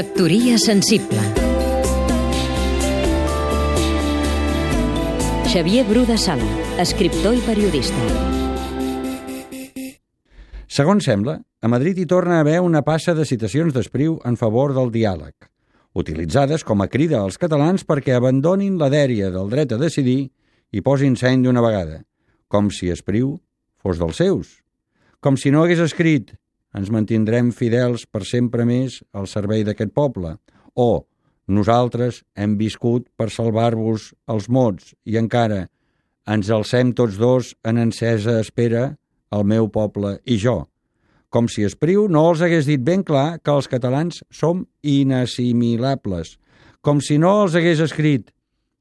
Factoria sensible Xavier Bru de Sala, escriptor i periodista. Segons sembla, a Madrid hi torna a haver una passa de citacions d'Espriu en favor del diàleg, utilitzades com a crida als catalans perquè abandonin la dèria del dret a decidir i posin seny d'una vegada, com si Espriu fos dels seus. Com si no hagués escrit ens mantindrem fidels per sempre més al servei d'aquest poble, o nosaltres hem viscut per salvar-vos els mots. I encara ens alcem tots dos en encesa espera el meu poble i jo, com si Espriu no els hagués dit ben clar que els catalans som inassimilables, com si no els hagués escrit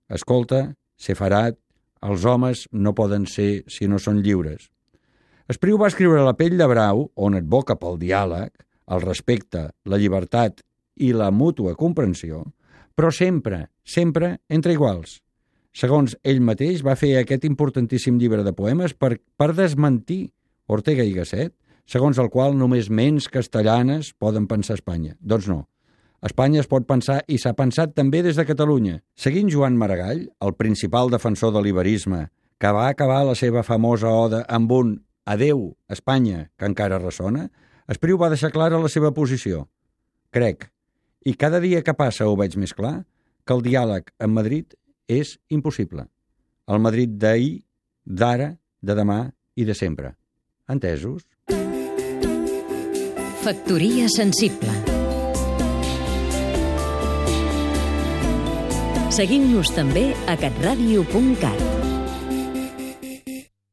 «Escolta, sefarat, els homes no poden ser si no són lliures». Espriu va escriure La pell de brau, on advoca pel diàleg, el respecte, la llibertat i la mútua comprensió, però sempre, sempre entre iguals. Segons ell mateix, va fer aquest importantíssim llibre de poemes per, per desmentir Ortega i Gasset, segons el qual només ments castellanes poden pensar Espanya. Doncs no. Espanya es pot pensar i s'ha pensat també des de Catalunya. Seguint Joan Maragall, el principal defensor de l'iberisme, que va acabar la seva famosa oda amb un Adeu, Espanya, que encara ressona, Espriu va deixar clara la seva posició. Crec, i cada dia que passa ho veig més clar, que el diàleg amb Madrid és impossible. El Madrid d'ahir, d'ara, de demà i de sempre. Entesos? Factoria sensible Seguim-nos també a catradio.cat